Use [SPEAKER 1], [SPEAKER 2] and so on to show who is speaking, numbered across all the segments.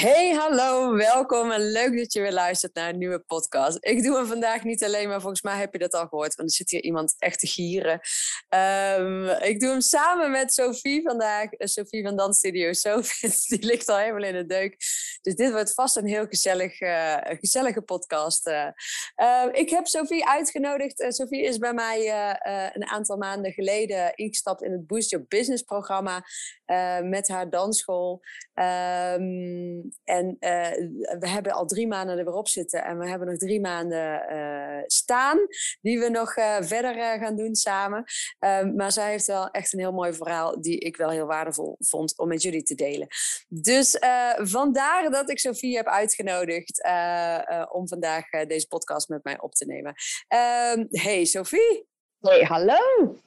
[SPEAKER 1] Hey, hallo, welkom en leuk dat je weer luistert naar een nieuwe podcast. Ik doe hem vandaag niet alleen, maar volgens mij heb je dat al gehoord, want er zit hier iemand echt te gieren. Ehm, ik doe hem samen met Sophie vandaag, uh, Sophie van Dans Studio. Sophie, die ligt al helemaal in de deuk. Dus dit wordt vast een heel gezellig, uh, gezellige podcast. Uh, ik heb Sophie uitgenodigd. Sophie is bij mij een aantal maanden geleden ingestapt in het Boost Your Business programma met haar dansschool. Um, en uh, we hebben al drie maanden er weer op zitten. En we hebben nog drie maanden uh, staan. Die we nog uh, verder gaan doen samen. Ehm, maar zij heeft wel echt een heel mooi verhaal. Die ik wel heel waardevol vond om met jullie te delen. Dus vandaar dat ik Sophie heb uitgenodigd. om vandaag deze podcast met mij op te nemen. Um, hey Sophie.
[SPEAKER 2] Hey, hallo.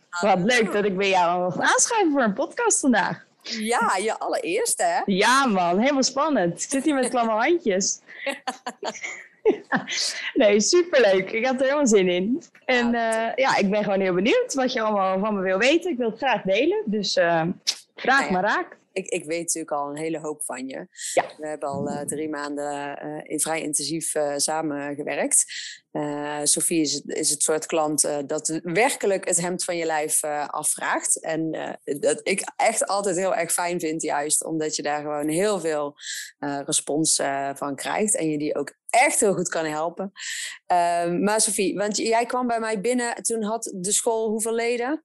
[SPEAKER 2] hallo. Wat leuk dat ik bij jou mag aanschrijven voor een podcast vandaag.
[SPEAKER 1] Ja, je allereerste, hè?
[SPEAKER 2] Ja, man. Helemaal spannend. Ik zit hier met klamme handjes. nee, superleuk. Ik heb er helemaal zin in. En ja, uh, ja, ik ben gewoon heel benieuwd wat je allemaal van me wil weten. Ik wil het graag delen. Dus uh, vraag nou ja. maar raak.
[SPEAKER 1] Ik, ik, weet natuurlijk al een hele hoop van je. Ja. We hebben al uh, drie maanden in vrij intensief samengewerkt. Uh, Sophie is, is het soort klant dat werkelijk het hemd van je lijf afvraagt. En dat ik echt altijd heel erg fijn vind, juist omdat je daar gewoon heel veel respons van krijgt. En je die ook echt heel goed kan helpen. Ehm, maar Sophie, want jij kwam bij mij binnen, toen had de school hoeveel leden?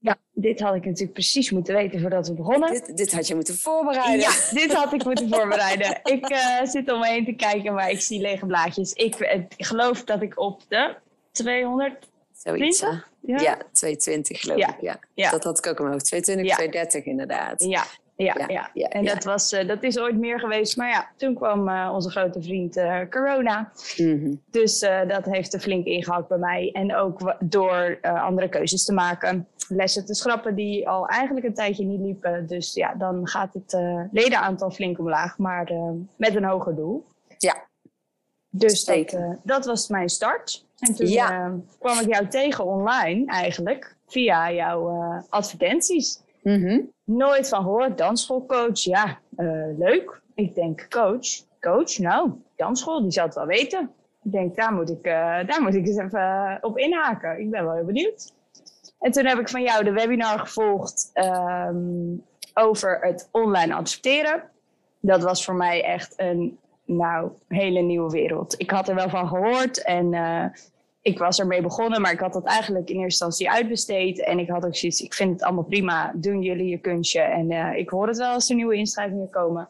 [SPEAKER 2] Ja, dit had ik natuurlijk precies moeten weten voordat we begonnen.
[SPEAKER 1] Dit, dit had je moeten voorbereiden.
[SPEAKER 2] Ja, dit had ik moeten voorbereiden. ik uh, zit om me heen te kijken, maar ik zie lege blaadjes. Ik, ik geloof dat ik op de 200
[SPEAKER 1] Zoiets, ja? ja, 220 geloof ja. ik. Ja. ja. Dat had ik ook omhoog. 220, ja. 230 inderdaad.
[SPEAKER 2] Ja, ja, ja, ja. en Dat, was, uh, dat is ooit meer geweest. Maar ja, toen kwam uh, onze grote vriend uh, corona. Mm -hmm. Dus dat heeft er flink ingehakt bij mij. En ook door andere keuzes te maken. Lessen te schrappen die al eigenlijk een tijdje niet liepen. Dus ja, dan gaat het ledenaantal flink omlaag. Maar met een hoger doel.
[SPEAKER 1] Ja.
[SPEAKER 2] Dus dat, dat was mijn start. En toen ja. kwam ik jou tegen online eigenlijk. Via jouw advertenties.
[SPEAKER 1] Mm -hmm.
[SPEAKER 2] Nooit van gehoord. Dansschoolcoach, ja, uh, leuk. Ik denk coach. Coach, nou, dansschool, die zal het wel weten. Ik denk, daar moet ik, uh, daar moet ik eens even uh, op inhaken. Ik ben wel heel benieuwd. En toen heb ik van jou de webinar gevolgd um, over het online adverteren. Dat was voor mij echt een nou, hele nieuwe wereld. Ik had er wel van gehoord en ik was ermee begonnen, maar ik had dat eigenlijk in eerste instantie uitbesteed. En ik had ook zoiets, ik vind het allemaal prima, doen jullie je kunstje. En uh, ik hoor het wel als er nieuwe inschrijvingen komen.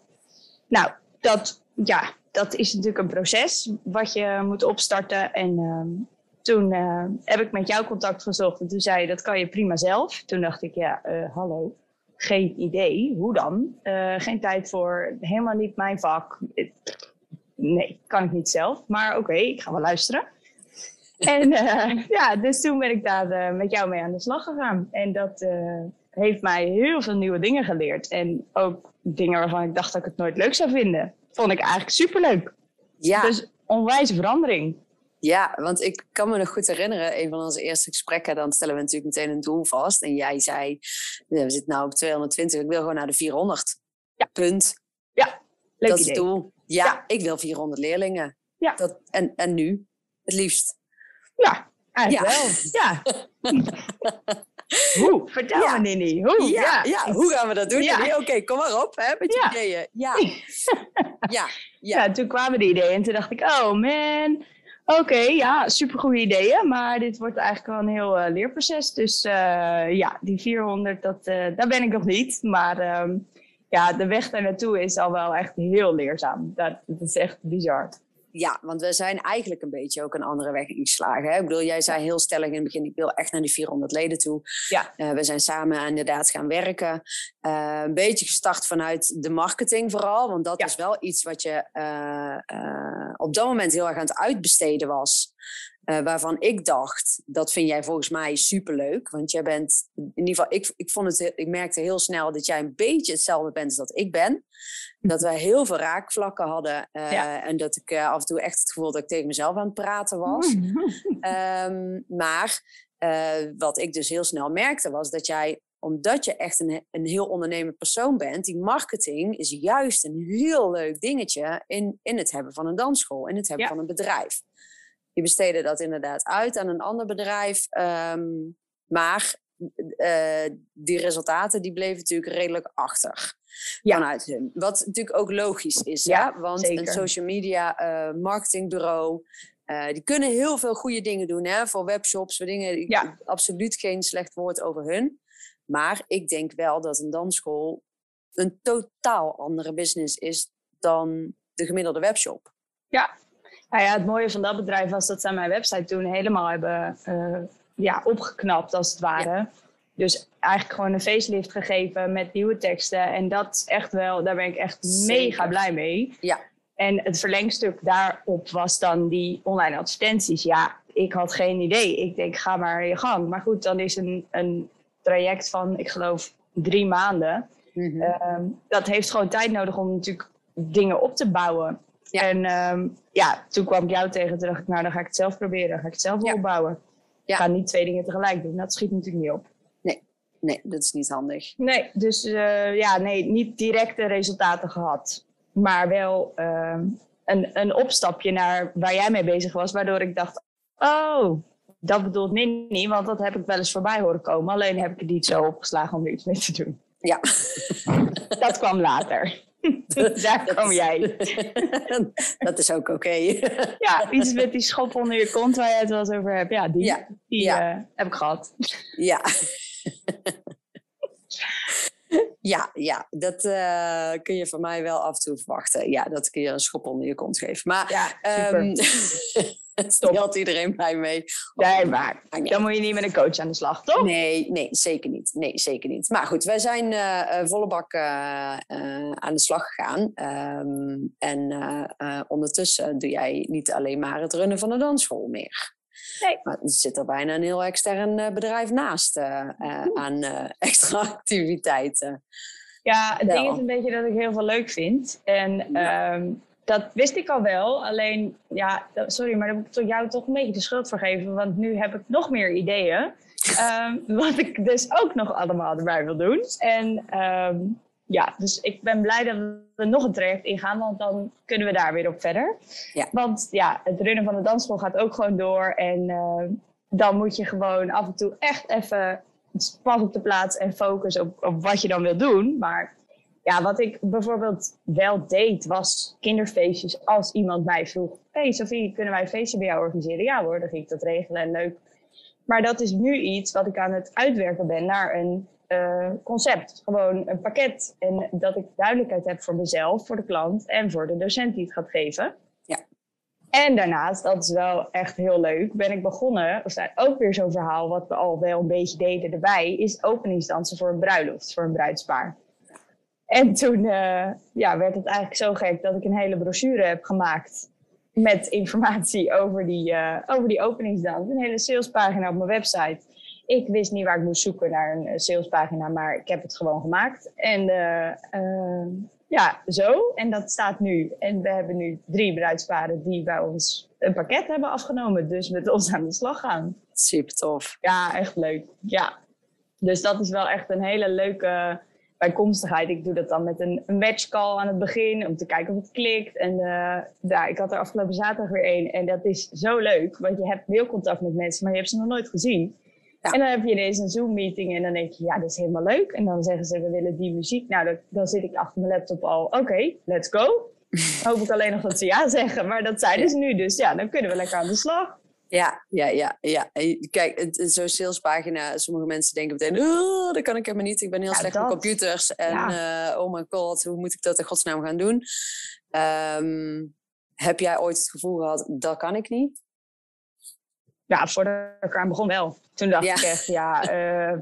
[SPEAKER 2] Nou, dat, ja, dat is natuurlijk een proces wat je moet opstarten. En uh, toen uh, heb ik met jou contact gezocht en toen zei je, dat kan je prima zelf. Toen dacht ik, ja, hallo, geen idee, hoe dan? geen tijd voor, helemaal niet mijn vak. Nee, kan ik niet zelf. Maar oké, ik ga wel luisteren. En uh, ja, dus toen ben ik daar uh, met jou mee aan de slag gegaan. En dat uh, heeft mij heel veel nieuwe dingen geleerd. En ook dingen waarvan ik dacht dat ik het nooit leuk zou vinden. Vond ik eigenlijk superleuk. Ja. Dus onwijze verandering.
[SPEAKER 1] Ja, want ik kan me nog goed herinneren, een van onze eerste gesprekken, dan stellen we natuurlijk meteen een doel vast. En jij zei, we zitten nu op 220, ik wil gewoon naar de 400.
[SPEAKER 2] Ja.
[SPEAKER 1] Punt.
[SPEAKER 2] Ja, leuk
[SPEAKER 1] Dat
[SPEAKER 2] idee.
[SPEAKER 1] is het doel. Ja, ja, ik wil 400 leerlingen.
[SPEAKER 2] Ja.
[SPEAKER 1] Dat, en, en nu? Het liefst.
[SPEAKER 2] Ja, eigenlijk ja. wel. Ja. Hoe? Vertel ja. me, Nini. Hoe?
[SPEAKER 1] Ja, ja. ja, hoe gaan we dat doen? Ja. Oké, okay, kom maar op hè, met je ideeën. Ja.
[SPEAKER 2] ja. Ja. toen kwamen de ideeën en toen dacht ik, oh man, oké, okay, ja, supergoeie ideeën, maar dit wordt eigenlijk wel een heel uh, leerproces. Dus uh, ja, die 400, dat, uh, daar ben ik nog niet. Maar um, ja, de weg daar naartoe is al wel echt heel leerzaam. Dat, dat is echt bizar
[SPEAKER 1] ja, want we zijn eigenlijk een beetje ook een andere weg ingeslagen. Hè? Ik bedoel, jij zei heel stellig in het begin, ik wil echt naar die 400 leden toe.
[SPEAKER 2] Ja.
[SPEAKER 1] Uh, we zijn samen inderdaad gaan werken. Uh, een beetje gestart vanuit de marketing vooral, want dat ja. is wel iets wat je uh, op dat moment heel erg aan het uitbesteden was. Uh, waarvan ik dacht, dat vind jij volgens mij superleuk. Want jij bent, in ieder geval, ik, ik, vond het, ik merkte heel snel dat jij een beetje hetzelfde bent als dat ik ben. Dat wij heel veel raakvlakken hadden. Uh, ja. En dat ik uh, af en toe echt het gevoel dat ik tegen mezelf aan het praten was. um, maar wat ik dus heel snel merkte was dat jij omdat je echt een, een heel ondernemend persoon bent, die marketing is juist een heel leuk dingetje in, in het hebben van een dansschool, in het hebben van een bedrijf. Je besteedde dat inderdaad uit aan een ander bedrijf, ehm, maar uh, die resultaten die bleven natuurlijk redelijk achter ja. vanuit hun. Wat natuurlijk ook logisch is, ja, want een social media uh, marketingbureau, uh, die kunnen heel veel goede dingen doen hè, voor webshops, voor dingen. Ja. Absoluut geen slecht woord over hun. Maar ik denk wel dat een dansschool een totaal andere business is dan de gemiddelde webshop.
[SPEAKER 2] Ja, nou ja, het mooie van dat bedrijf was dat ze mijn website toen helemaal hebben uh, ja, opgeknapt, als het ware. Dus eigenlijk gewoon een facelift gegeven met nieuwe teksten. En dat is echt wel, daar ben ik echt mega blij mee.
[SPEAKER 1] Ja.
[SPEAKER 2] En het verlengstuk daarop was dan die online advertenties. Ja, ik had geen idee. Ik denk, ga maar je gang. Maar goed, dan is een, een traject van, ik geloof, drie maanden. Mhm. Ehm, dat heeft gewoon tijd nodig om natuurlijk dingen op te bouwen. En um, ja, toen kwam ik jou tegen. Toen dacht ik, nou, dan ga ik het zelf proberen. Dan ga ik het zelf opbouwen. Ik ga niet twee dingen tegelijk doen. Dat schiet natuurlijk niet op.
[SPEAKER 1] Nee, nee dat is niet handig.
[SPEAKER 2] Nee, dus uh, ja, nee, niet directe resultaten gehad. Maar wel uh, een, een opstapje naar waar jij mee bezig was. Waardoor ik dacht, oh, dat bedoelt Nini. Want dat heb ik wel eens voorbij horen komen. Alleen heb ik het niet zo opgeslagen om er iets mee te doen.
[SPEAKER 1] Ja.
[SPEAKER 2] dat kwam later. Daar kom jij.
[SPEAKER 1] dat is ook oké.
[SPEAKER 2] ja, iets met die schop onder je kont waar je het wel eens over hebt. Ja, die, die eh, heb ik gehad.
[SPEAKER 1] Ja. Ja, ja, dat uh, kun je van mij wel af en toe verwachten. Ja, dat kun je een schop onder je kont geven. Maar ja, um, iedereen blij mee.
[SPEAKER 2] Nee, maar dan moet je niet met een coach aan de slag, toch?
[SPEAKER 1] Nee, nee zeker niet. Nee, zeker niet. Maar goed, wij zijn uh, volle bak uh, aan de slag gegaan. Um, en ondertussen doe jij niet alleen maar het runnen van de dansschool meer.
[SPEAKER 2] Nee.
[SPEAKER 1] Maar er zit er bijna een heel extern bedrijf naast aan extra activiteiten.
[SPEAKER 2] Ja, het ding is een beetje dat ik heel veel leuk vind. En ja. um, dat wist ik al wel. Alleen, ja, sorry, maar daar moet ik jou toch een beetje de schuld voor geven. Want nu heb ik nog meer ideeën. um, wat ik dus ook nog allemaal erbij wil doen. En um, ja, dus ik ben blij dat we nog een traject ingaan. Want dan kunnen we daar weer op verder.
[SPEAKER 1] Ja.
[SPEAKER 2] Want ja, het runnen van de dansschool gaat ook gewoon door. En uh, dan moet je gewoon af en toe echt even pas op de plaats en focus op, op wat je dan wil doen. Maar ja, wat ik bijvoorbeeld wel deed, was kinderfeestjes. Als iemand mij vroeg: Hey Sophie, kunnen wij een feestje bij jou organiseren? Ja hoor, dan ging ik dat regelen en leuk. Maar dat is nu iets wat ik aan het uitwerken ben naar een uh, concept. Gewoon een pakket. En dat ik duidelijkheid heb voor mezelf, voor de klant en voor de docent die het gaat geven.
[SPEAKER 1] Ja.
[SPEAKER 2] En daarnaast, dat is wel echt heel leuk, ben ik begonnen, of staat ook weer zo'n verhaal wat we al wel een beetje deden erbij, is openingsdansen voor een bruiloft, voor een bruidspaar. En toen uh, ja, werd het eigenlijk zo gek dat ik een hele brochure heb gemaakt met informatie over die, uh, over die openingsdans. Een hele salespagina op mijn website. Ik wist niet waar ik moest zoeken naar een eh, salespagina, maar ik heb het gewoon gemaakt. En uh, ja, zo. En dat staat nu. En we hebben nu drie bruidsparen die bij ons een pakket hebben afgenomen. Dus met ons aan de slag gaan.
[SPEAKER 1] Super tof.
[SPEAKER 2] Ja, echt leuk. Ja. Dus dat is wel echt een hele leuke bijkomstigheid. Ik doe dat dan met een, matchcall aan het begin om te kijken of het klikt. En uh, ja, ik had er afgelopen zaterdag weer één. En dat is zo leuk, want je hebt mailcontact met mensen, maar je hebt ze nog nooit gezien. Ja. En dan heb je ineens een Zoom-meeting en dan denk je, ja, dat is helemaal leuk. En dan zeggen ze, we willen die muziek. Nou, dan, dan zit ik achter mijn laptop al, oké, let's go. Dan hoop ik alleen nog dat ze ja zeggen, maar dat zeiden ze nu. Dus ja, dan kunnen we lekker aan de slag.
[SPEAKER 1] Ja, ja, ja, ja. Kijk, zo'n salespagina, sommige mensen denken meteen, oh, dat kan ik helemaal niet. Ik ben heel slecht op computers. En ja. uh, oh my god, hoe moet ik dat in godsnaam gaan doen? Um, heb jij ooit het gevoel gehad, dat kan ik niet?
[SPEAKER 2] Ja, voordat ik eraan begon wel. Toen dacht ik echt, ja, uh,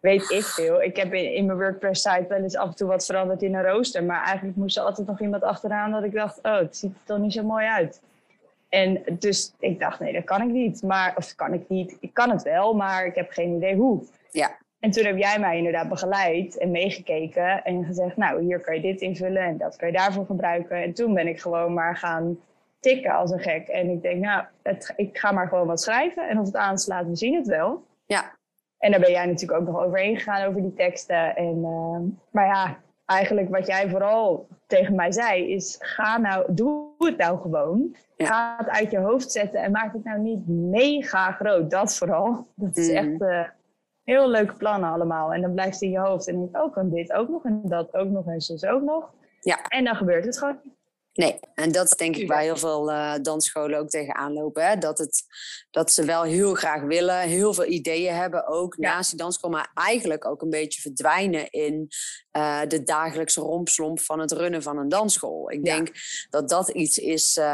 [SPEAKER 2] weet ik veel. Ik heb in, in mijn WordPress-site wel eens af en toe wat veranderd in een rooster. Maar eigenlijk moest er altijd nog iemand achteraan dat ik dacht, oh, het ziet er toch niet zo mooi uit. En dus ik dacht, nee, dat kan ik niet. Maar, of kan ik niet. Ik kan het wel, maar ik heb geen idee hoe.
[SPEAKER 1] Ja.
[SPEAKER 2] En toen heb jij mij inderdaad begeleid en meegekeken en gezegd, nou, hier kan je dit invullen en dat kan je daarvoor gebruiken. En toen ben ik gewoon maar gaan tikken als een gek. En ik denk, nou, het, ik ga maar gewoon wat schrijven en of het aanslaat, we zien het wel.
[SPEAKER 1] Ja.
[SPEAKER 2] En daar ben jij natuurlijk ook nog overheen gegaan over die teksten. En, ehm, maar ja, eigenlijk wat jij vooral tegen mij zei, is ga nou, doe het nou gewoon. Ga het uit je hoofd zetten en maak het nou niet mega groot. Dat vooral. Dat is echt mm. uh, heel leuke plannen allemaal. En dan blijft het in je hoofd en denk ook aan dit ook nog en dat ook nog en zo ook nog. Ja. En dan gebeurt het gewoon.
[SPEAKER 1] Nee, en dat is denk ik waar heel veel uh, dansscholen ook tegenaan lopen. Hè? Dat, het, dat ze wel heel graag willen, heel veel ideeën hebben ook naast die dansschool, maar eigenlijk ook een beetje verdwijnen in uh, de dagelijkse rompslomp van het runnen van een dansschool. Ik denk dat dat iets is uh,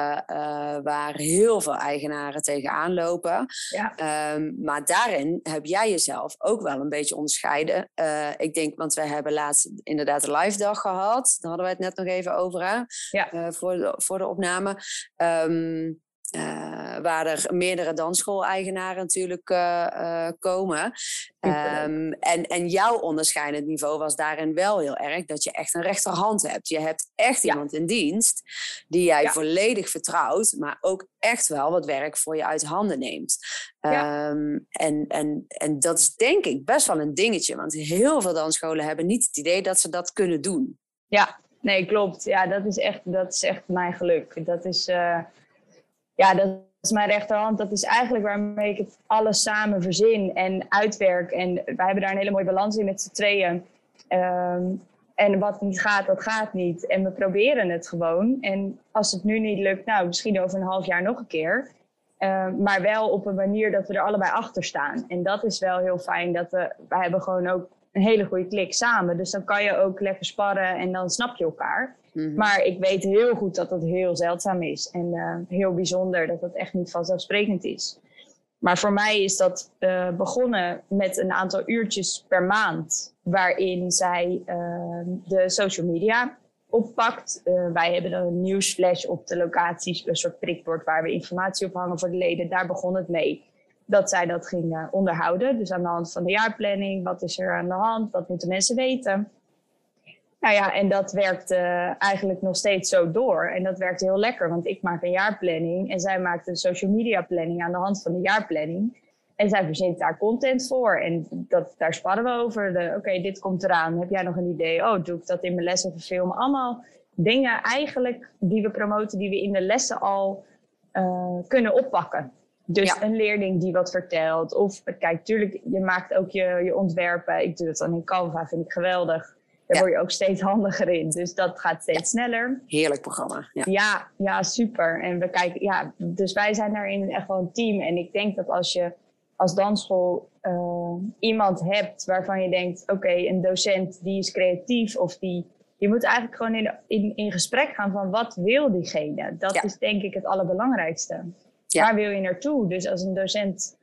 [SPEAKER 1] waar heel veel eigenaren tegenaan lopen. Ja. Um, maar daarin heb jij jezelf ook wel een beetje onderscheiden. ik denk, want wij hebben laatst inderdaad een live dag gehad. Daar hadden we het net nog even over. Hè? Ja voor, de, voor de opname. Um, uh, waar er meerdere dansschool-eigenaren natuurlijk uh, uh, komen. Um, en, en jouw onderscheidend niveau was daarin wel heel erg dat je echt een rechterhand hebt. Je hebt echt iemand in dienst die jij volledig vertrouwt, maar ook echt wel wat werk voor je uit handen neemt. Ja. Um, en, en, en dat is denk ik best wel een dingetje, want heel veel dansscholen hebben niet het idee dat ze dat kunnen doen.
[SPEAKER 2] Ja, Nee, klopt. Ja, dat is echt, dat is echt mijn geluk. Dat is, uh, ja, dat is mijn rechterhand. Dat is eigenlijk waarmee ik het alles samen verzin en uitwerk. En wij hebben daar een hele mooie balans in met z'n tweeën. Um, en wat niet gaat, dat gaat niet. En we proberen het gewoon. En als het nu niet lukt, nou, misschien over een half jaar nog een keer. Uh, maar wel op een manier dat we er allebei achter staan. En dat is wel heel fijn. Dat we, wij hebben gewoon ook een hele goede klik samen. Dus dan kan je ook lekker sparren en dan snap je elkaar. Mhm. Maar ik weet heel goed dat dat heel zeldzaam is. En uh, heel bijzonder dat dat echt niet vanzelfsprekend is. Maar voor mij is dat uh, begonnen met een aantal uurtjes per maand. Waarin zij uh, de social media oppakt. wij hebben dan een nieuwsflash op de locaties. Een soort prikbord waar we informatie op hangen voor de leden. Daar begon het mee dat zij dat ging onderhouden. Dus aan de hand van de jaarplanning, wat is er aan de hand, wat moeten mensen weten. Nou ja, en dat werkt eigenlijk nog steeds zo door. En dat werkt heel lekker, want ik maak een jaarplanning en zij maakt een social media planning aan de hand van de jaarplanning. En zij verzint daar content voor. En dat, daar sparren we over. Oké, dit komt eraan. Heb jij nog een idee? Oh, doe ik dat in mijn lessen of filmen? Allemaal dingen eigenlijk die we promoten, die we in de lessen al uh, kunnen oppakken. Dus een leerling die wat vertelt. Of kijk, tuurlijk, je maakt ook je, je ontwerpen. Ik doe het dan in Canva, vind ik geweldig. Daar word je ook steeds handiger in. Dus dat gaat steeds sneller.
[SPEAKER 1] Heerlijk programma.
[SPEAKER 2] Ja. ja. Ja, super. En we kijken, ja, dus wij zijn daarin echt wel een team. En ik denk dat als je als dansschool uh, iemand hebt waarvan je denkt: oké, een docent die is creatief of die. Je moet eigenlijk gewoon in, in, in gesprek gaan van wat wil diegene. Dat is denk ik het allerbelangrijkste. Waar wil je naartoe? Dus als een docent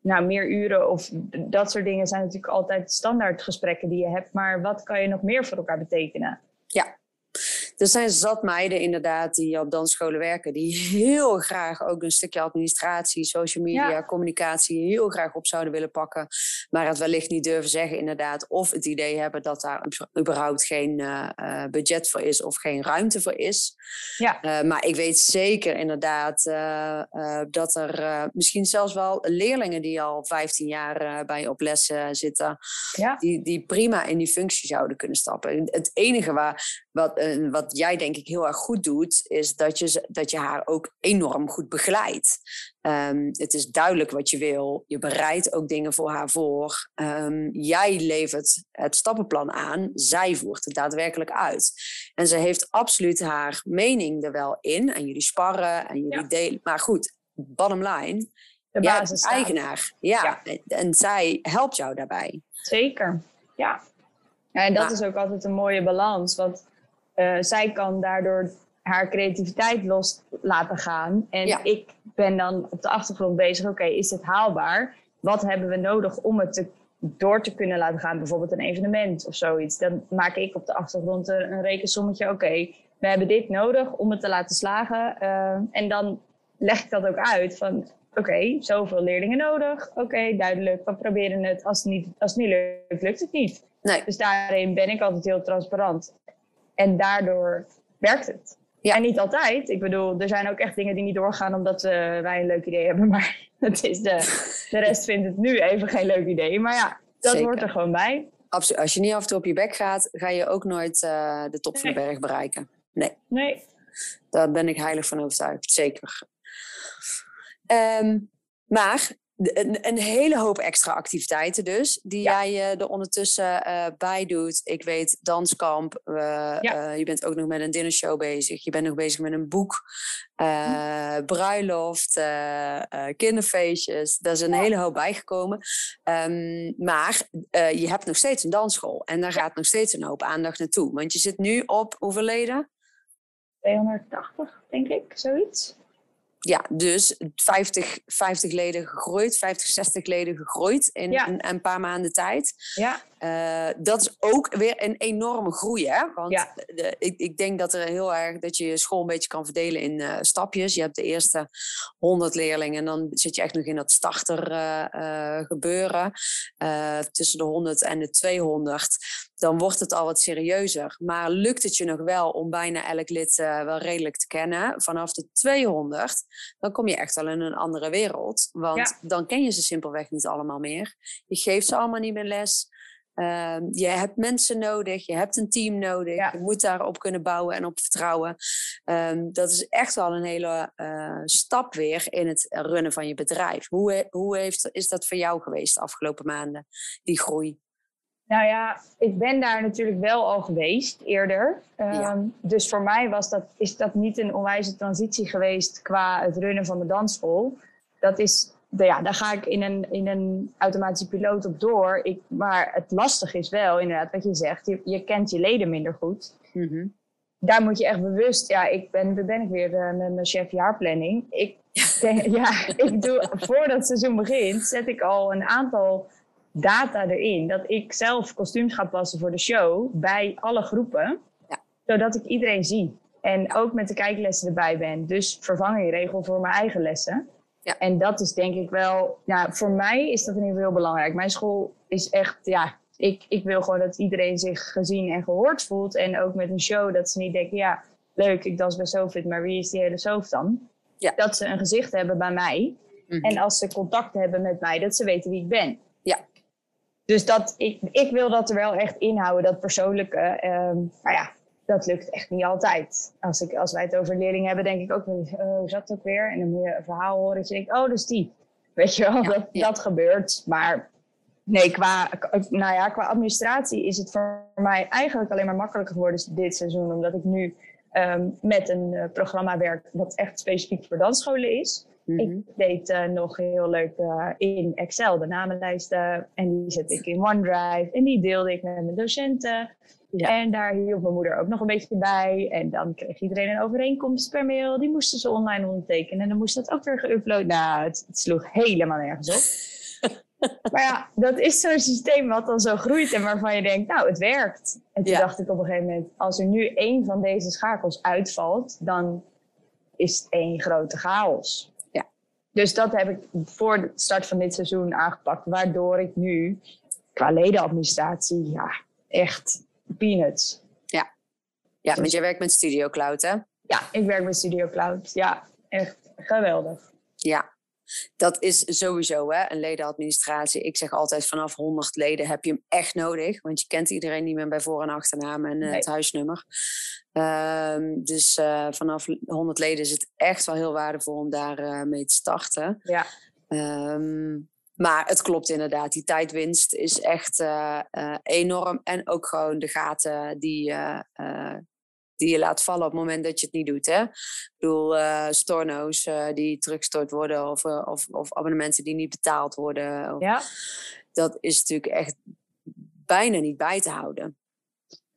[SPEAKER 2] nou, meer uren of dat soort dingen zijn natuurlijk altijd standaard gesprekken die je hebt. Maar wat kan je nog meer voor elkaar betekenen?
[SPEAKER 1] Ja, er zijn zat meiden inderdaad die op dansscholen werken, die heel graag ook een stukje administratie, social media, communicatie heel graag op zouden willen pakken, maar het wellicht niet durven zeggen inderdaad, of het idee hebben dat daar überhaupt geen uh, budget voor is of geen ruimte voor is. Ja. Uh, maar ik weet zeker inderdaad uh, dat er misschien zelfs wel leerlingen die al 15 jaar bij op les zitten, ja. die, die prima in die functie zouden kunnen stappen. Het enige waar, wat, wat jij denk ik heel erg goed doet, is dat je, dat je haar ook enorm goed begeleidt. Um, het is duidelijk wat je wil. Je bereidt ook dingen voor haar voor. Um, jij levert het stappenplan aan. Zij voert het daadwerkelijk uit. En ze heeft absoluut haar mening er wel in. En jullie sparren en jullie delen. Maar goed, bottom line. De basis eigenaar. Ja, ja, En zij helpt jou daarbij.
[SPEAKER 2] Zeker. Ja. ja en dat is ook altijd een mooie balans. Want uh, zij kan daardoor haar creativiteit los laten gaan. En ik ben dan op de achtergrond bezig, oké, is het haalbaar? Wat hebben we nodig om het te, door te kunnen laten gaan? Bijvoorbeeld een evenement of zoiets. Dan maak ik op de achtergrond een, een rekensommetje, oké, we hebben dit nodig om het te laten slagen. Uh, en dan leg ik dat ook uit van, oké, zoveel leerlingen nodig. Oké, duidelijk, we proberen het. Als het, niet, als het niet lukt, lukt het niet. Nee. Dus daarin ben ik altijd heel transparant. En daardoor werkt het. Ja. En niet altijd. Ik bedoel, er zijn ook echt dingen die niet doorgaan omdat uh, wij een leuk idee hebben. Maar het is de, de rest vindt het nu even geen leuk idee. Maar ja, dat hoort er gewoon bij.
[SPEAKER 1] Absoluut. Als je niet af en toe op je bek gaat, ga je ook nooit uh, de top van de berg bereiken. Nee.
[SPEAKER 2] Nee.
[SPEAKER 1] Daar ben ik heilig van overtuigd. Zeker. Um, maar een, een, hele hoop extra activiteiten dus, die jij uh, er ondertussen uh, bij doet. Ik weet, danskamp, uh, je bent ook nog met een dinnershow bezig. Je bent nog bezig met een boek, hm. bruiloft, kinderfeestjes. Daar is een hele hoop bijgekomen. Um, maar je hebt nog steeds een dansschool en daar gaat nog steeds een hoop aandacht naartoe. Want je zit nu op hoeveel leden?
[SPEAKER 2] 280, denk ik, zoiets
[SPEAKER 1] ja, dus 50, 50 leden gegroeid, 50, 60 leden gegroeid in, in een paar maanden tijd.
[SPEAKER 2] Ja.
[SPEAKER 1] Uh, dat is ook weer een enorme groei, hè? Want ja. de, ik, ik, denk dat er heel erg dat je je school een beetje kan verdelen in uh, stapjes. Je hebt de eerste 100 leerlingen en dan zit je echt nog in dat starter uh, gebeuren. tussen de 100 en de 200. Dan wordt het al wat serieuzer. Maar lukt het je nog wel om bijna elk lid wel redelijk te kennen? Vanaf de 200, dan kom je echt al in een andere wereld. Want dan ken je ze simpelweg niet allemaal meer. Je geeft ze allemaal niet meer les. Uh, je hebt mensen nodig, je hebt een team nodig. Je moet daarop kunnen bouwen en op vertrouwen. Um, dat is echt wel een hele uh, stap weer in het runnen van je bedrijf. Hoe, hoe heeft, is dat voor jou geweest de afgelopen maanden, die groei?
[SPEAKER 2] Nou ja, ik ben daar natuurlijk wel al geweest eerder. Um, ja. Dus voor mij was dat, is dat niet een onwijze transitie geweest qua het runnen van de dansschool. Dat is ja, daar ga ik in een, in een automatische piloot op door. Ik, maar het lastig is wel, inderdaad, wat je zegt. Je, je kent je leden minder goed. Mm Daar moet je echt bewust... Ja, ik ben, ben ik weer uh, met mijn chef jaarplanning. Ik, denk, ja, ik doe, voordat het seizoen begint, zet ik al een aantal data erin. Dat ik zelf kostuums ga passen voor de show bij alle groepen. Ja. Zodat ik iedereen zie. En ook met de kijklessen erbij ben. Dus vervang je regel voor mijn eigen lessen. Ja. En dat is denk ik wel, nou, voor mij is dat in ieder geval heel belangrijk. Mijn school is echt, ja, ik, ik wil gewoon dat iedereen zich gezien en gehoord voelt. En ook met een show dat ze niet denken, ja, leuk, ik dans bij Sofit, maar wie is die hele Sof dan? Ja. Dat ze een gezicht hebben bij mij. Mhm. En als ze contact hebben met mij, dat ze weten wie ik ben.
[SPEAKER 1] Ja.
[SPEAKER 2] Dus dat, ik, ik wil dat er wel echt inhouden, dat persoonlijke. Um, nou ja, dat lukt echt niet altijd. Als, ik, als wij het over leerlingen hebben, denk ik ook oh, hoe zat ook weer? En dan moet je een verhaal horen dat je denkt, oh, dus die. Weet je wel, dat, dat gebeurt. Maar nee, qua, nou ja, qua administratie is het voor mij eigenlijk alleen maar makkelijker geworden dit seizoen. Omdat ik nu um, met een uh, programma werk dat echt specifiek voor dansscholen is. Mm -hmm. Ik deed uh, nog heel leuk uh, in Excel de namenlijsten. En die zet ik in OneDrive. En die deelde ik met mijn docenten. En daar hielp mijn moeder ook nog een beetje bij. En dan kreeg iedereen een overeenkomst per mail. Die moesten ze online ondertekenen. En dan moest dat ook weer geüpload. Nou, het, het sloeg helemaal nergens op. maar ja, dat is zo'n systeem wat dan zo groeit en waarvan je denkt, nou, het werkt. En toen dacht ik op een gegeven moment, als er nu één van deze schakels uitvalt, dan is het één grote chaos. Dus dat heb ik voor de start van dit seizoen aangepakt, waardoor ik nu qua ledenadministratie, ja, echt peanuts.
[SPEAKER 1] Ja, ja want jij werkt met Studio Cloud, hè?
[SPEAKER 2] Ja, ik werk met Studio Cloud. Ja, echt geweldig.
[SPEAKER 1] Ja, dat is sowieso hè, een ledenadministratie. Ik zeg altijd vanaf 100 leden heb je hem echt nodig. Want je kent iedereen niet meer bij voor- en achternaam en het huisnummer. Um, dus uh, vanaf 100 leden is het echt wel heel waardevol om daar uh, mee te starten.
[SPEAKER 2] Ja.
[SPEAKER 1] Um, maar het klopt inderdaad, die tijdwinst is echt uh, enorm. En ook gewoon de gaten die, die je laat vallen op het moment dat je het niet doet. Hè? Ik bedoel, storno's die teruggestort worden of, of, of, abonnementen die niet betaald worden.
[SPEAKER 2] ja.
[SPEAKER 1] Dat is natuurlijk echt bijna niet bij te houden.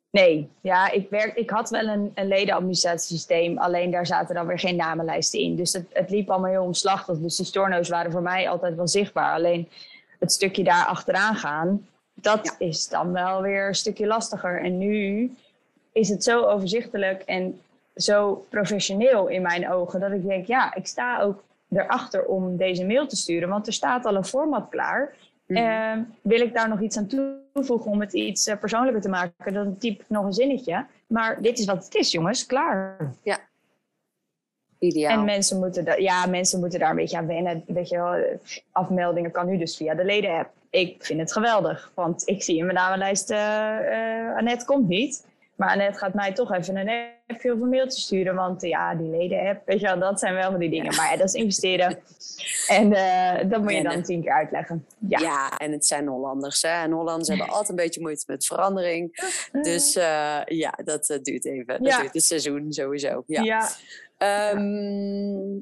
[SPEAKER 2] Nee, ja, ik, werk, ik had wel een, een ledenadministratiesysteem, alleen daar zaten dan weer geen namenlijsten in. Dus het, het liep allemaal heel omslachtig. Dus die storno's waren voor mij altijd wel zichtbaar. Alleen het stukje daar achteraan gaan, dat is dan wel weer een stukje lastiger. En nu is het zo overzichtelijk en zo professioneel in mijn ogen dat ik denk, ja, ik sta ook erachter om deze mail te sturen, want er staat al een format klaar. Uh, wil ik daar nog iets aan toevoegen om het iets uh, persoonlijker te maken, dan typ ik nog een zinnetje. Maar dit is wat het is, jongens. Klaar.
[SPEAKER 1] Ja, Ideaal.
[SPEAKER 2] En mensen moeten, ja, mensen moeten daar een beetje aan wennen. Weet je wel, afmeldingen kan nu dus via de leden-app. Ik vind het geweldig, want ik zie in mijn namenlijst, eh eh, Annette komt niet. Maar Annette gaat mij toch even een appje of een mailtje sturen. Want eh, ja, die leden-app, weet je wel, dat zijn wel van die dingen. Maar ja, dat is investeren. En eh, dat moet je dan tien keer uitleggen. Ja.
[SPEAKER 1] Ja. en het zijn Hollanders. Hè? En Hollanders hebben altijd een beetje moeite met verandering. Dus eh, ja, dat eh, duurt even. Dat
[SPEAKER 2] Ja.
[SPEAKER 1] duurt een seizoen sowieso. Ja.
[SPEAKER 2] ja.
[SPEAKER 1] Ehm,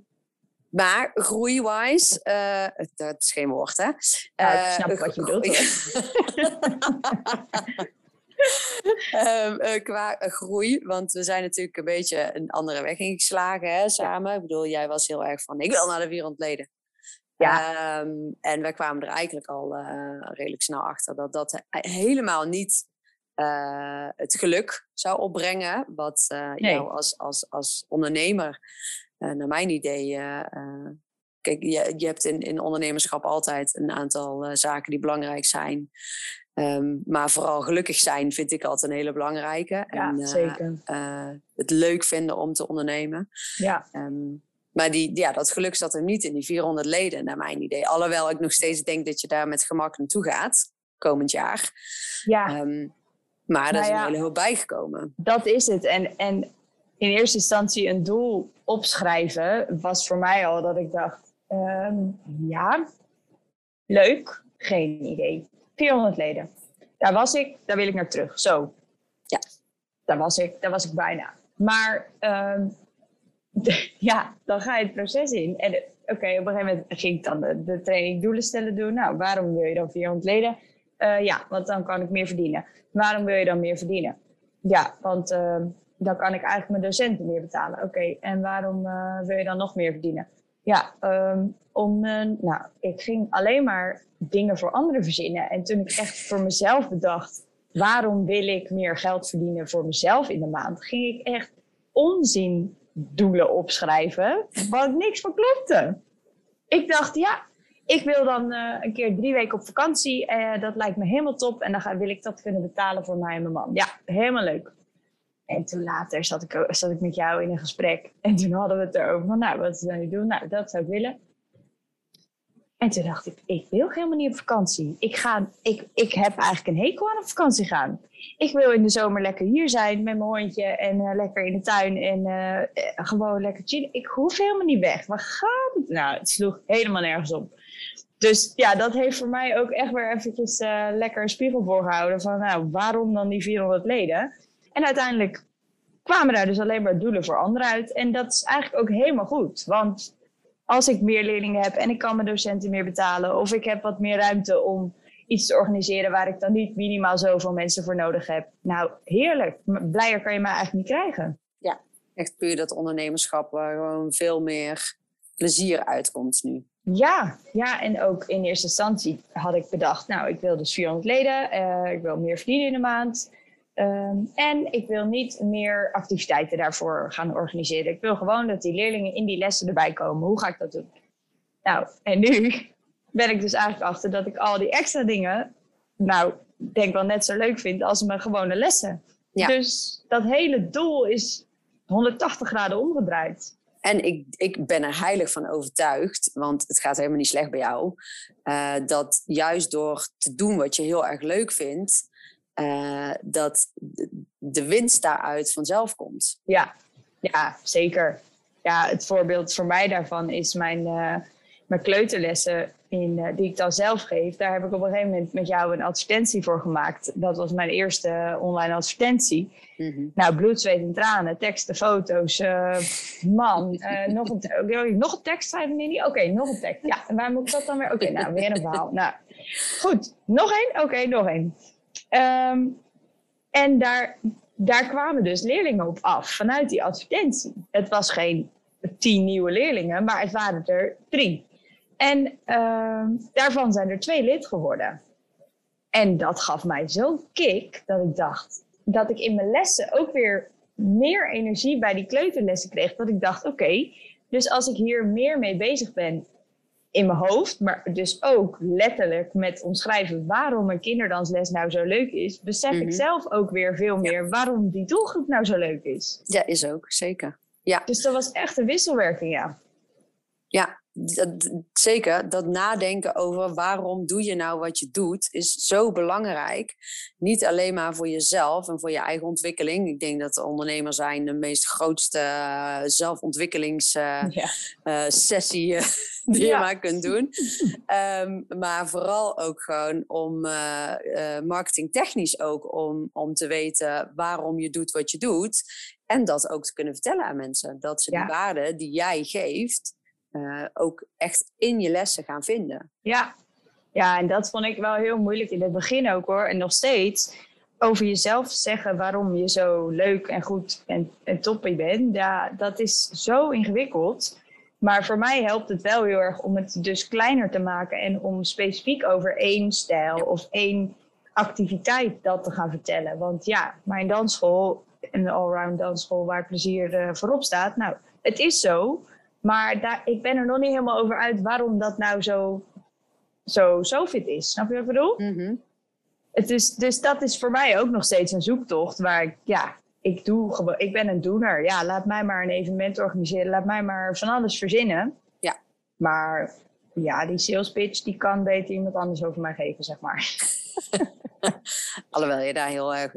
[SPEAKER 1] maar groei-wise, eh, dat is geen woord, hè?
[SPEAKER 2] Nou, ik
[SPEAKER 1] Eh,
[SPEAKER 2] snap wat je bedoelt,
[SPEAKER 1] Eh, qua eh, groei, want we zijn natuurlijk een beetje een andere weg ingeslagen hè, samen. Ik bedoel, jij was heel erg van, ik wil naar de 400 leden.
[SPEAKER 2] Ja.
[SPEAKER 1] Ehm, en wij kwamen er eigenlijk al eh, redelijk snel achter dat dat he- helemaal niet het geluk zou opbrengen. Wat
[SPEAKER 2] Nee.
[SPEAKER 1] jou als, als, als ondernemer, naar mijn idee. kijk, je, je hebt in, in ondernemerschap altijd een aantal zaken die belangrijk zijn. Ehm, maar vooral gelukkig zijn vind ik altijd een hele belangrijke.
[SPEAKER 2] Ja,
[SPEAKER 1] en, eh,
[SPEAKER 2] zeker.
[SPEAKER 1] eh, het leuk vinden om te ondernemen.
[SPEAKER 2] Ja.
[SPEAKER 1] Ehm, maar die, ja, dat geluk zat er niet in die 400 leden, naar mijn idee. Alhoewel ik nog steeds denk dat je daar met gemak naartoe gaat, komend jaar.
[SPEAKER 2] ja.
[SPEAKER 1] Ehm, maar er
[SPEAKER 2] Nou
[SPEAKER 1] is
[SPEAKER 2] ja.
[SPEAKER 1] een hele hoop bijgekomen.
[SPEAKER 2] Dat is het. En, en in eerste instantie een doel opschrijven was voor mij al dat ik dacht, ja, leuk, geen idee. 400 leden. Daar was ik, daar wil ik naar terug. Zo.
[SPEAKER 1] Ja.
[SPEAKER 2] Daar was ik, daar was ik bijna. Maar ehm, ja, dan ga je het proces in. En eh, oké, op een gegeven moment ging ik dan de, de training doelen stellen doen. Nou, waarom wil je dan 400 leden? Eh, ja, want dan kan ik meer verdienen. Waarom wil je dan meer verdienen? Ja, want ehm, dan kan ik eigenlijk mijn docenten meer betalen. Oké, en waarom eh, wil je dan nog meer verdienen? Ja, ehm, om, eh, nou, ik ging alleen maar dingen voor anderen verzinnen. En toen ik echt voor mezelf bedacht, waarom wil ik meer geld verdienen voor mezelf in de maand, ging ik echt onzin doelen opschrijven, wat niks van klopte. Ik dacht, ja, ik wil dan eh, een keer drie weken op vakantie. eh, dat lijkt me helemaal top. En dan wil ik dat kunnen betalen voor mij en mijn man. Ja, helemaal leuk. En toen later zat ik, zat ik met jou in een gesprek. En toen hadden we het erover van, nou, wat zou je doen? Nou, dat zou ik willen. En toen dacht ik, ik wil helemaal niet op vakantie. Ik, ga, ik, ik heb eigenlijk een hekel aan op vakantie gaan. Ik wil in de zomer lekker hier zijn met mijn hondje en eh, lekker in de tuin en eh, eh, gewoon lekker chillen. Ik hoef helemaal niet weg. Waar gaat het? Nou, het sloeg helemaal nergens op. Dus ja, dat heeft voor mij ook echt weer eventjes lekker een spiegel voorgehouden van, nou, waarom dan die 400 leden? En uiteindelijk kwamen daar dus alleen maar doelen voor anderen uit. En dat is eigenlijk ook helemaal goed. Want als ik meer leerlingen heb en ik kan mijn docenten meer betalen, of ik heb wat meer ruimte om iets te organiseren waar ik dan niet minimaal zoveel mensen voor nodig heb. Nou, heerlijk. Blijer kan je mij eigenlijk niet krijgen.
[SPEAKER 1] Echt puur dat ondernemerschap waar gewoon veel meer plezier uitkomt nu.
[SPEAKER 2] Ja, ja, en ook in eerste instantie had ik bedacht, nou, ik wil dus 400 leden, eh, ik wil meer verdienen in de maand. Ehm, en ik wil niet meer activiteiten daarvoor gaan organiseren. Ik wil gewoon dat die leerlingen in die lessen erbij komen. Hoe ga ik dat doen? Nou, en nu ben ik dus eigenlijk achter dat ik al die extra dingen, nou, denk wel net zo leuk vind als mijn gewone lessen.
[SPEAKER 1] Ja.
[SPEAKER 2] Dus dat hele doel is 180 graden omgedraaid.
[SPEAKER 1] En ik, ik ben er heilig van overtuigd, want het gaat helemaal niet slecht bij jou, eh, dat juist door te doen wat je heel erg leuk vindt, eh, dat de- winst daaruit vanzelf komt.
[SPEAKER 2] Ja, ja, zeker. Ja, het voorbeeld voor mij daarvan is mijn, eh, mijn kleuterlessen in, eh, die ik dan zelf geef. Daar heb ik op een gegeven moment met jou een advertentie voor gemaakt. Dat was mijn eerste online advertentie.
[SPEAKER 1] Mhm.
[SPEAKER 2] Nou, bloed, zweet en tranen, teksten, foto's. man, nog, een, je nog een tekst schrijven, Nini? Oké, nog een tekst. Ja, en waar moet ik dat dan weer? Oké, nou, weer een verhaal. Nou, goed. Nog één? Oké, nog één. Ehm, en daar, daar kwamen dus leerlingen op af vanuit die advertentie. Het was geen tien nieuwe leerlingen, maar het waren er drie. En ehm, daarvan zijn er twee lid geworden. En dat gaf mij zo'n kick dat ik dacht dat ik in mijn lessen ook weer meer energie bij die kleuterlessen kreeg. Dat ik dacht, oké, dus als ik hier meer mee bezig ben in mijn hoofd, maar dus ook letterlijk met omschrijven waarom een kinderdansles nou zo leuk is, besef
[SPEAKER 1] Mhm.
[SPEAKER 2] ik zelf ook weer veel meer waarom die doelgroep nou zo leuk is.
[SPEAKER 1] Ja, is ook, zeker. Ja.
[SPEAKER 2] Dus dat was echt een wisselwerking, ja.
[SPEAKER 1] Ja, dat, zeker. Dat nadenken over waarom doe je nou wat je doet, is zo belangrijk. Niet alleen maar voor jezelf en voor je eigen ontwikkeling. Ik denk dat ondernemers zijn de meest grootste uh, zelfontwikkelingssessie uh, ja. uh, die ja. je maar kunt doen. um, maar vooral ook gewoon om marketingtechnisch ook om, om te weten waarom je doet wat je doet. En dat ook te kunnen vertellen aan mensen. Dat ze ja. die waarde die jij geeft, uh, ook echt in je lessen gaan vinden.
[SPEAKER 2] Ja. ja, en dat vond ik wel heel moeilijk in het begin ook hoor. En nog steeds over jezelf zeggen waarom je zo leuk en goed en, en toppie bent. Ja, dat is zo ingewikkeld. Maar voor mij helpt het wel heel erg om het dus kleiner te maken en om specifiek over één stijl of één activiteit dat te gaan vertellen. Want ja, mijn dansschool, een allround dansschool waar plezier uh, voorop staat. Nou, het is zo. Maar daar, ik ben er nog niet helemaal over uit waarom dat nou zo, zo, zo fit is. Snap je wat ik bedoel?
[SPEAKER 1] Mm-hmm.
[SPEAKER 2] Het is, dus dat is voor mij ook nog steeds een zoektocht waar ik, ja, ik, doe, ik ben een doener. Ja, laat mij maar een evenement organiseren. Laat mij maar van alles verzinnen.
[SPEAKER 1] Ja.
[SPEAKER 2] Maar ja, die sales pitch, die kan beter iemand anders over mij geven, zeg maar.
[SPEAKER 1] Alhoewel je daar heel erg,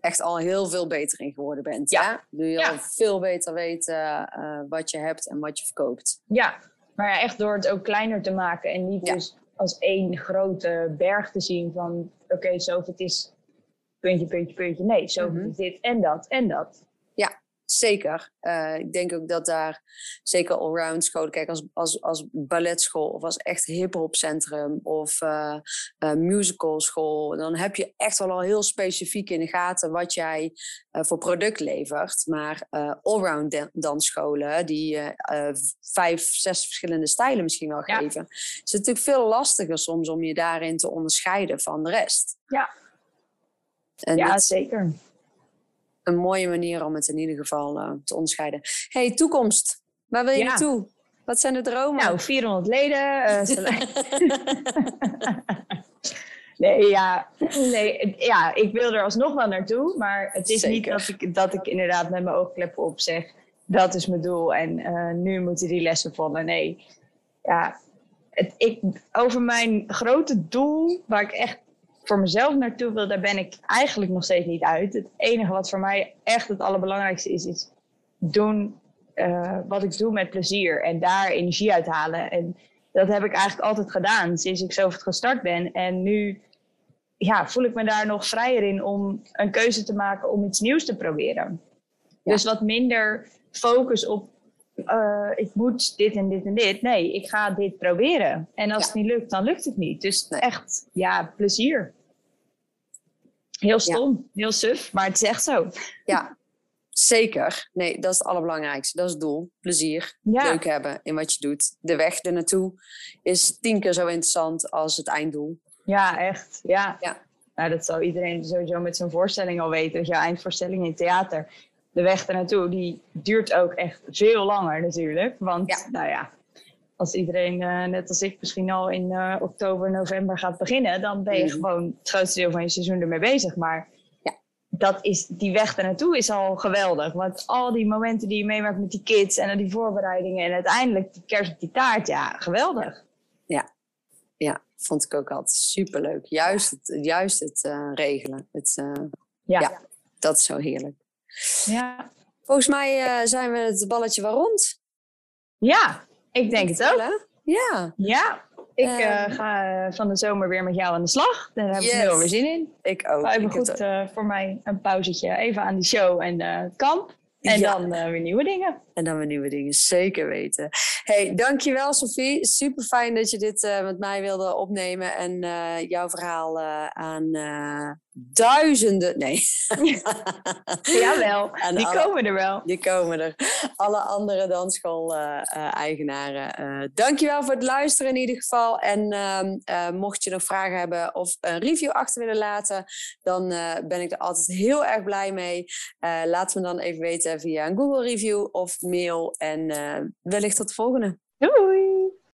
[SPEAKER 1] echt al heel veel beter in geworden bent.
[SPEAKER 2] Ja.
[SPEAKER 1] Nu je
[SPEAKER 2] Ja.
[SPEAKER 1] al veel beter weet uh, wat je hebt en wat je verkoopt.
[SPEAKER 2] Ja, maar ja, echt door het ook kleiner te maken en niet
[SPEAKER 1] Ja.
[SPEAKER 2] dus als één grote berg te zien van oké, zoveel het is puntje, puntje, puntje. Nee, zoveel
[SPEAKER 1] Mhm.
[SPEAKER 2] is dit en dat en dat.
[SPEAKER 1] Zeker. Uh, ik denk ook dat daar zeker allround scholen, kijk als, als, als balletschool of als echt hip-hop centrum of uh, uh, musical school, dan heb je echt wel al heel specifiek in de gaten wat jij voor product levert. Maar allround dansscholen die vijf, zes verschillende stijlen misschien wel
[SPEAKER 2] Ja.
[SPEAKER 1] geven, is het natuurlijk veel lastiger soms om je daarin te onderscheiden van de rest.
[SPEAKER 2] Ja.
[SPEAKER 1] En
[SPEAKER 2] ja, zeker.
[SPEAKER 1] Een mooie manier om het in ieder geval uh, te onderscheiden. hey, toekomst. Waar wil je
[SPEAKER 2] Ja.
[SPEAKER 1] naartoe? Wat zijn de dromen?
[SPEAKER 2] Nou, 400 leden. eh, nee, ja, nee, ja, ik wil er alsnog wel naartoe. Maar het is niet dat ik, dat ik inderdaad met mijn oogkleppen op zeg... dat is mijn doel en eh, nu moeten die lessen volgen. Nee, ja, het, ik, over mijn grote doel, waar ik echt voor mezelf naartoe wil... daar ben ik eigenlijk nog steeds niet uit. Het enige wat voor mij echt het allerbelangrijkste is... is doen eh, wat ik doe met plezier en daar energie uit halen. En dat heb ik eigenlijk altijd gedaan sinds ik zo gestart ben. En nu ja, voel ik me daar nog vrijer in om een keuze te maken om iets nieuws te proberen.
[SPEAKER 1] Ja.
[SPEAKER 2] Dus wat minder focus op eh, ik moet dit en dit en dit. Nee, ik ga dit proberen. En als
[SPEAKER 1] Ja.
[SPEAKER 2] het niet lukt, dan lukt het niet. Dus
[SPEAKER 1] Nee.
[SPEAKER 2] echt, ja, plezier. Heel stom, heel suf, maar het is echt zo.
[SPEAKER 1] Ja, zeker. Nee, dat is het allerbelangrijkste. Dat is het doel. Plezier.
[SPEAKER 2] Ja.
[SPEAKER 1] Leuk hebben in wat je doet. De weg ernaartoe is tien keer zo interessant als het einddoel.
[SPEAKER 2] Ja, echt. Ja.
[SPEAKER 1] Ja.
[SPEAKER 2] Nou, dat zal iedereen sowieso met zijn voorstelling al weten. Dat je eindvoorstelling in theater, de weg ernaartoe, die duurt ook echt veel langer natuurlijk. Want,
[SPEAKER 1] Ja.
[SPEAKER 2] nou ja, als iedereen, eh, net als ik, misschien al in eh, oktober, november gaat beginnen, dan ben je gewoon het grootste deel van je seizoen ermee bezig. Maar
[SPEAKER 1] Ja.
[SPEAKER 2] dat is, die weg ernaartoe is al geweldig. Want al die momenten die je meemaakt met die kids en die voorbereidingen en uiteindelijk die kerst op die taart, ja, geweldig.
[SPEAKER 1] Ja, vond ik ook altijd superleuk. Juist het, juist het eh, regelen. Het,
[SPEAKER 2] Ja,
[SPEAKER 1] Ja.
[SPEAKER 2] ja.
[SPEAKER 1] dat is zo heerlijk.
[SPEAKER 2] ja.
[SPEAKER 1] Volgens mij zijn we het balletje wel rond.
[SPEAKER 2] Ik denk het ook.
[SPEAKER 1] Hè? Ja,
[SPEAKER 2] Ja, ik
[SPEAKER 1] Ehm.
[SPEAKER 2] eh, ga eh, van de zomer weer met jou aan de slag. Daar heb ik
[SPEAKER 1] Yes.
[SPEAKER 2] heel weer zin in.
[SPEAKER 1] ik ook. Ik heb
[SPEAKER 2] goed eh, voor mij een pauzetje even aan die show en het kamp. En
[SPEAKER 1] Ja.
[SPEAKER 2] dan weer nieuwe dingen.
[SPEAKER 1] En dan weer nieuwe dingen zeker weten. Hey, dankjewel Sophie. Super fijn dat je dit met mij wilde opnemen. En jouw verhaal aan duizenden... Nee.
[SPEAKER 2] Jawel, die
[SPEAKER 1] alle-
[SPEAKER 2] komen er wel.
[SPEAKER 1] Die komen er. Alle andere dansschool-eigenaren. eh dankjewel voor het luisteren in ieder geval. En ehm, eh, mocht je nog vragen hebben of een review achter willen laten, dan eh, ben ik er altijd heel erg blij mee. Eh, laat me dan even weten via een Google review of mail. En eh, wellicht tot de volgende.
[SPEAKER 2] Doei!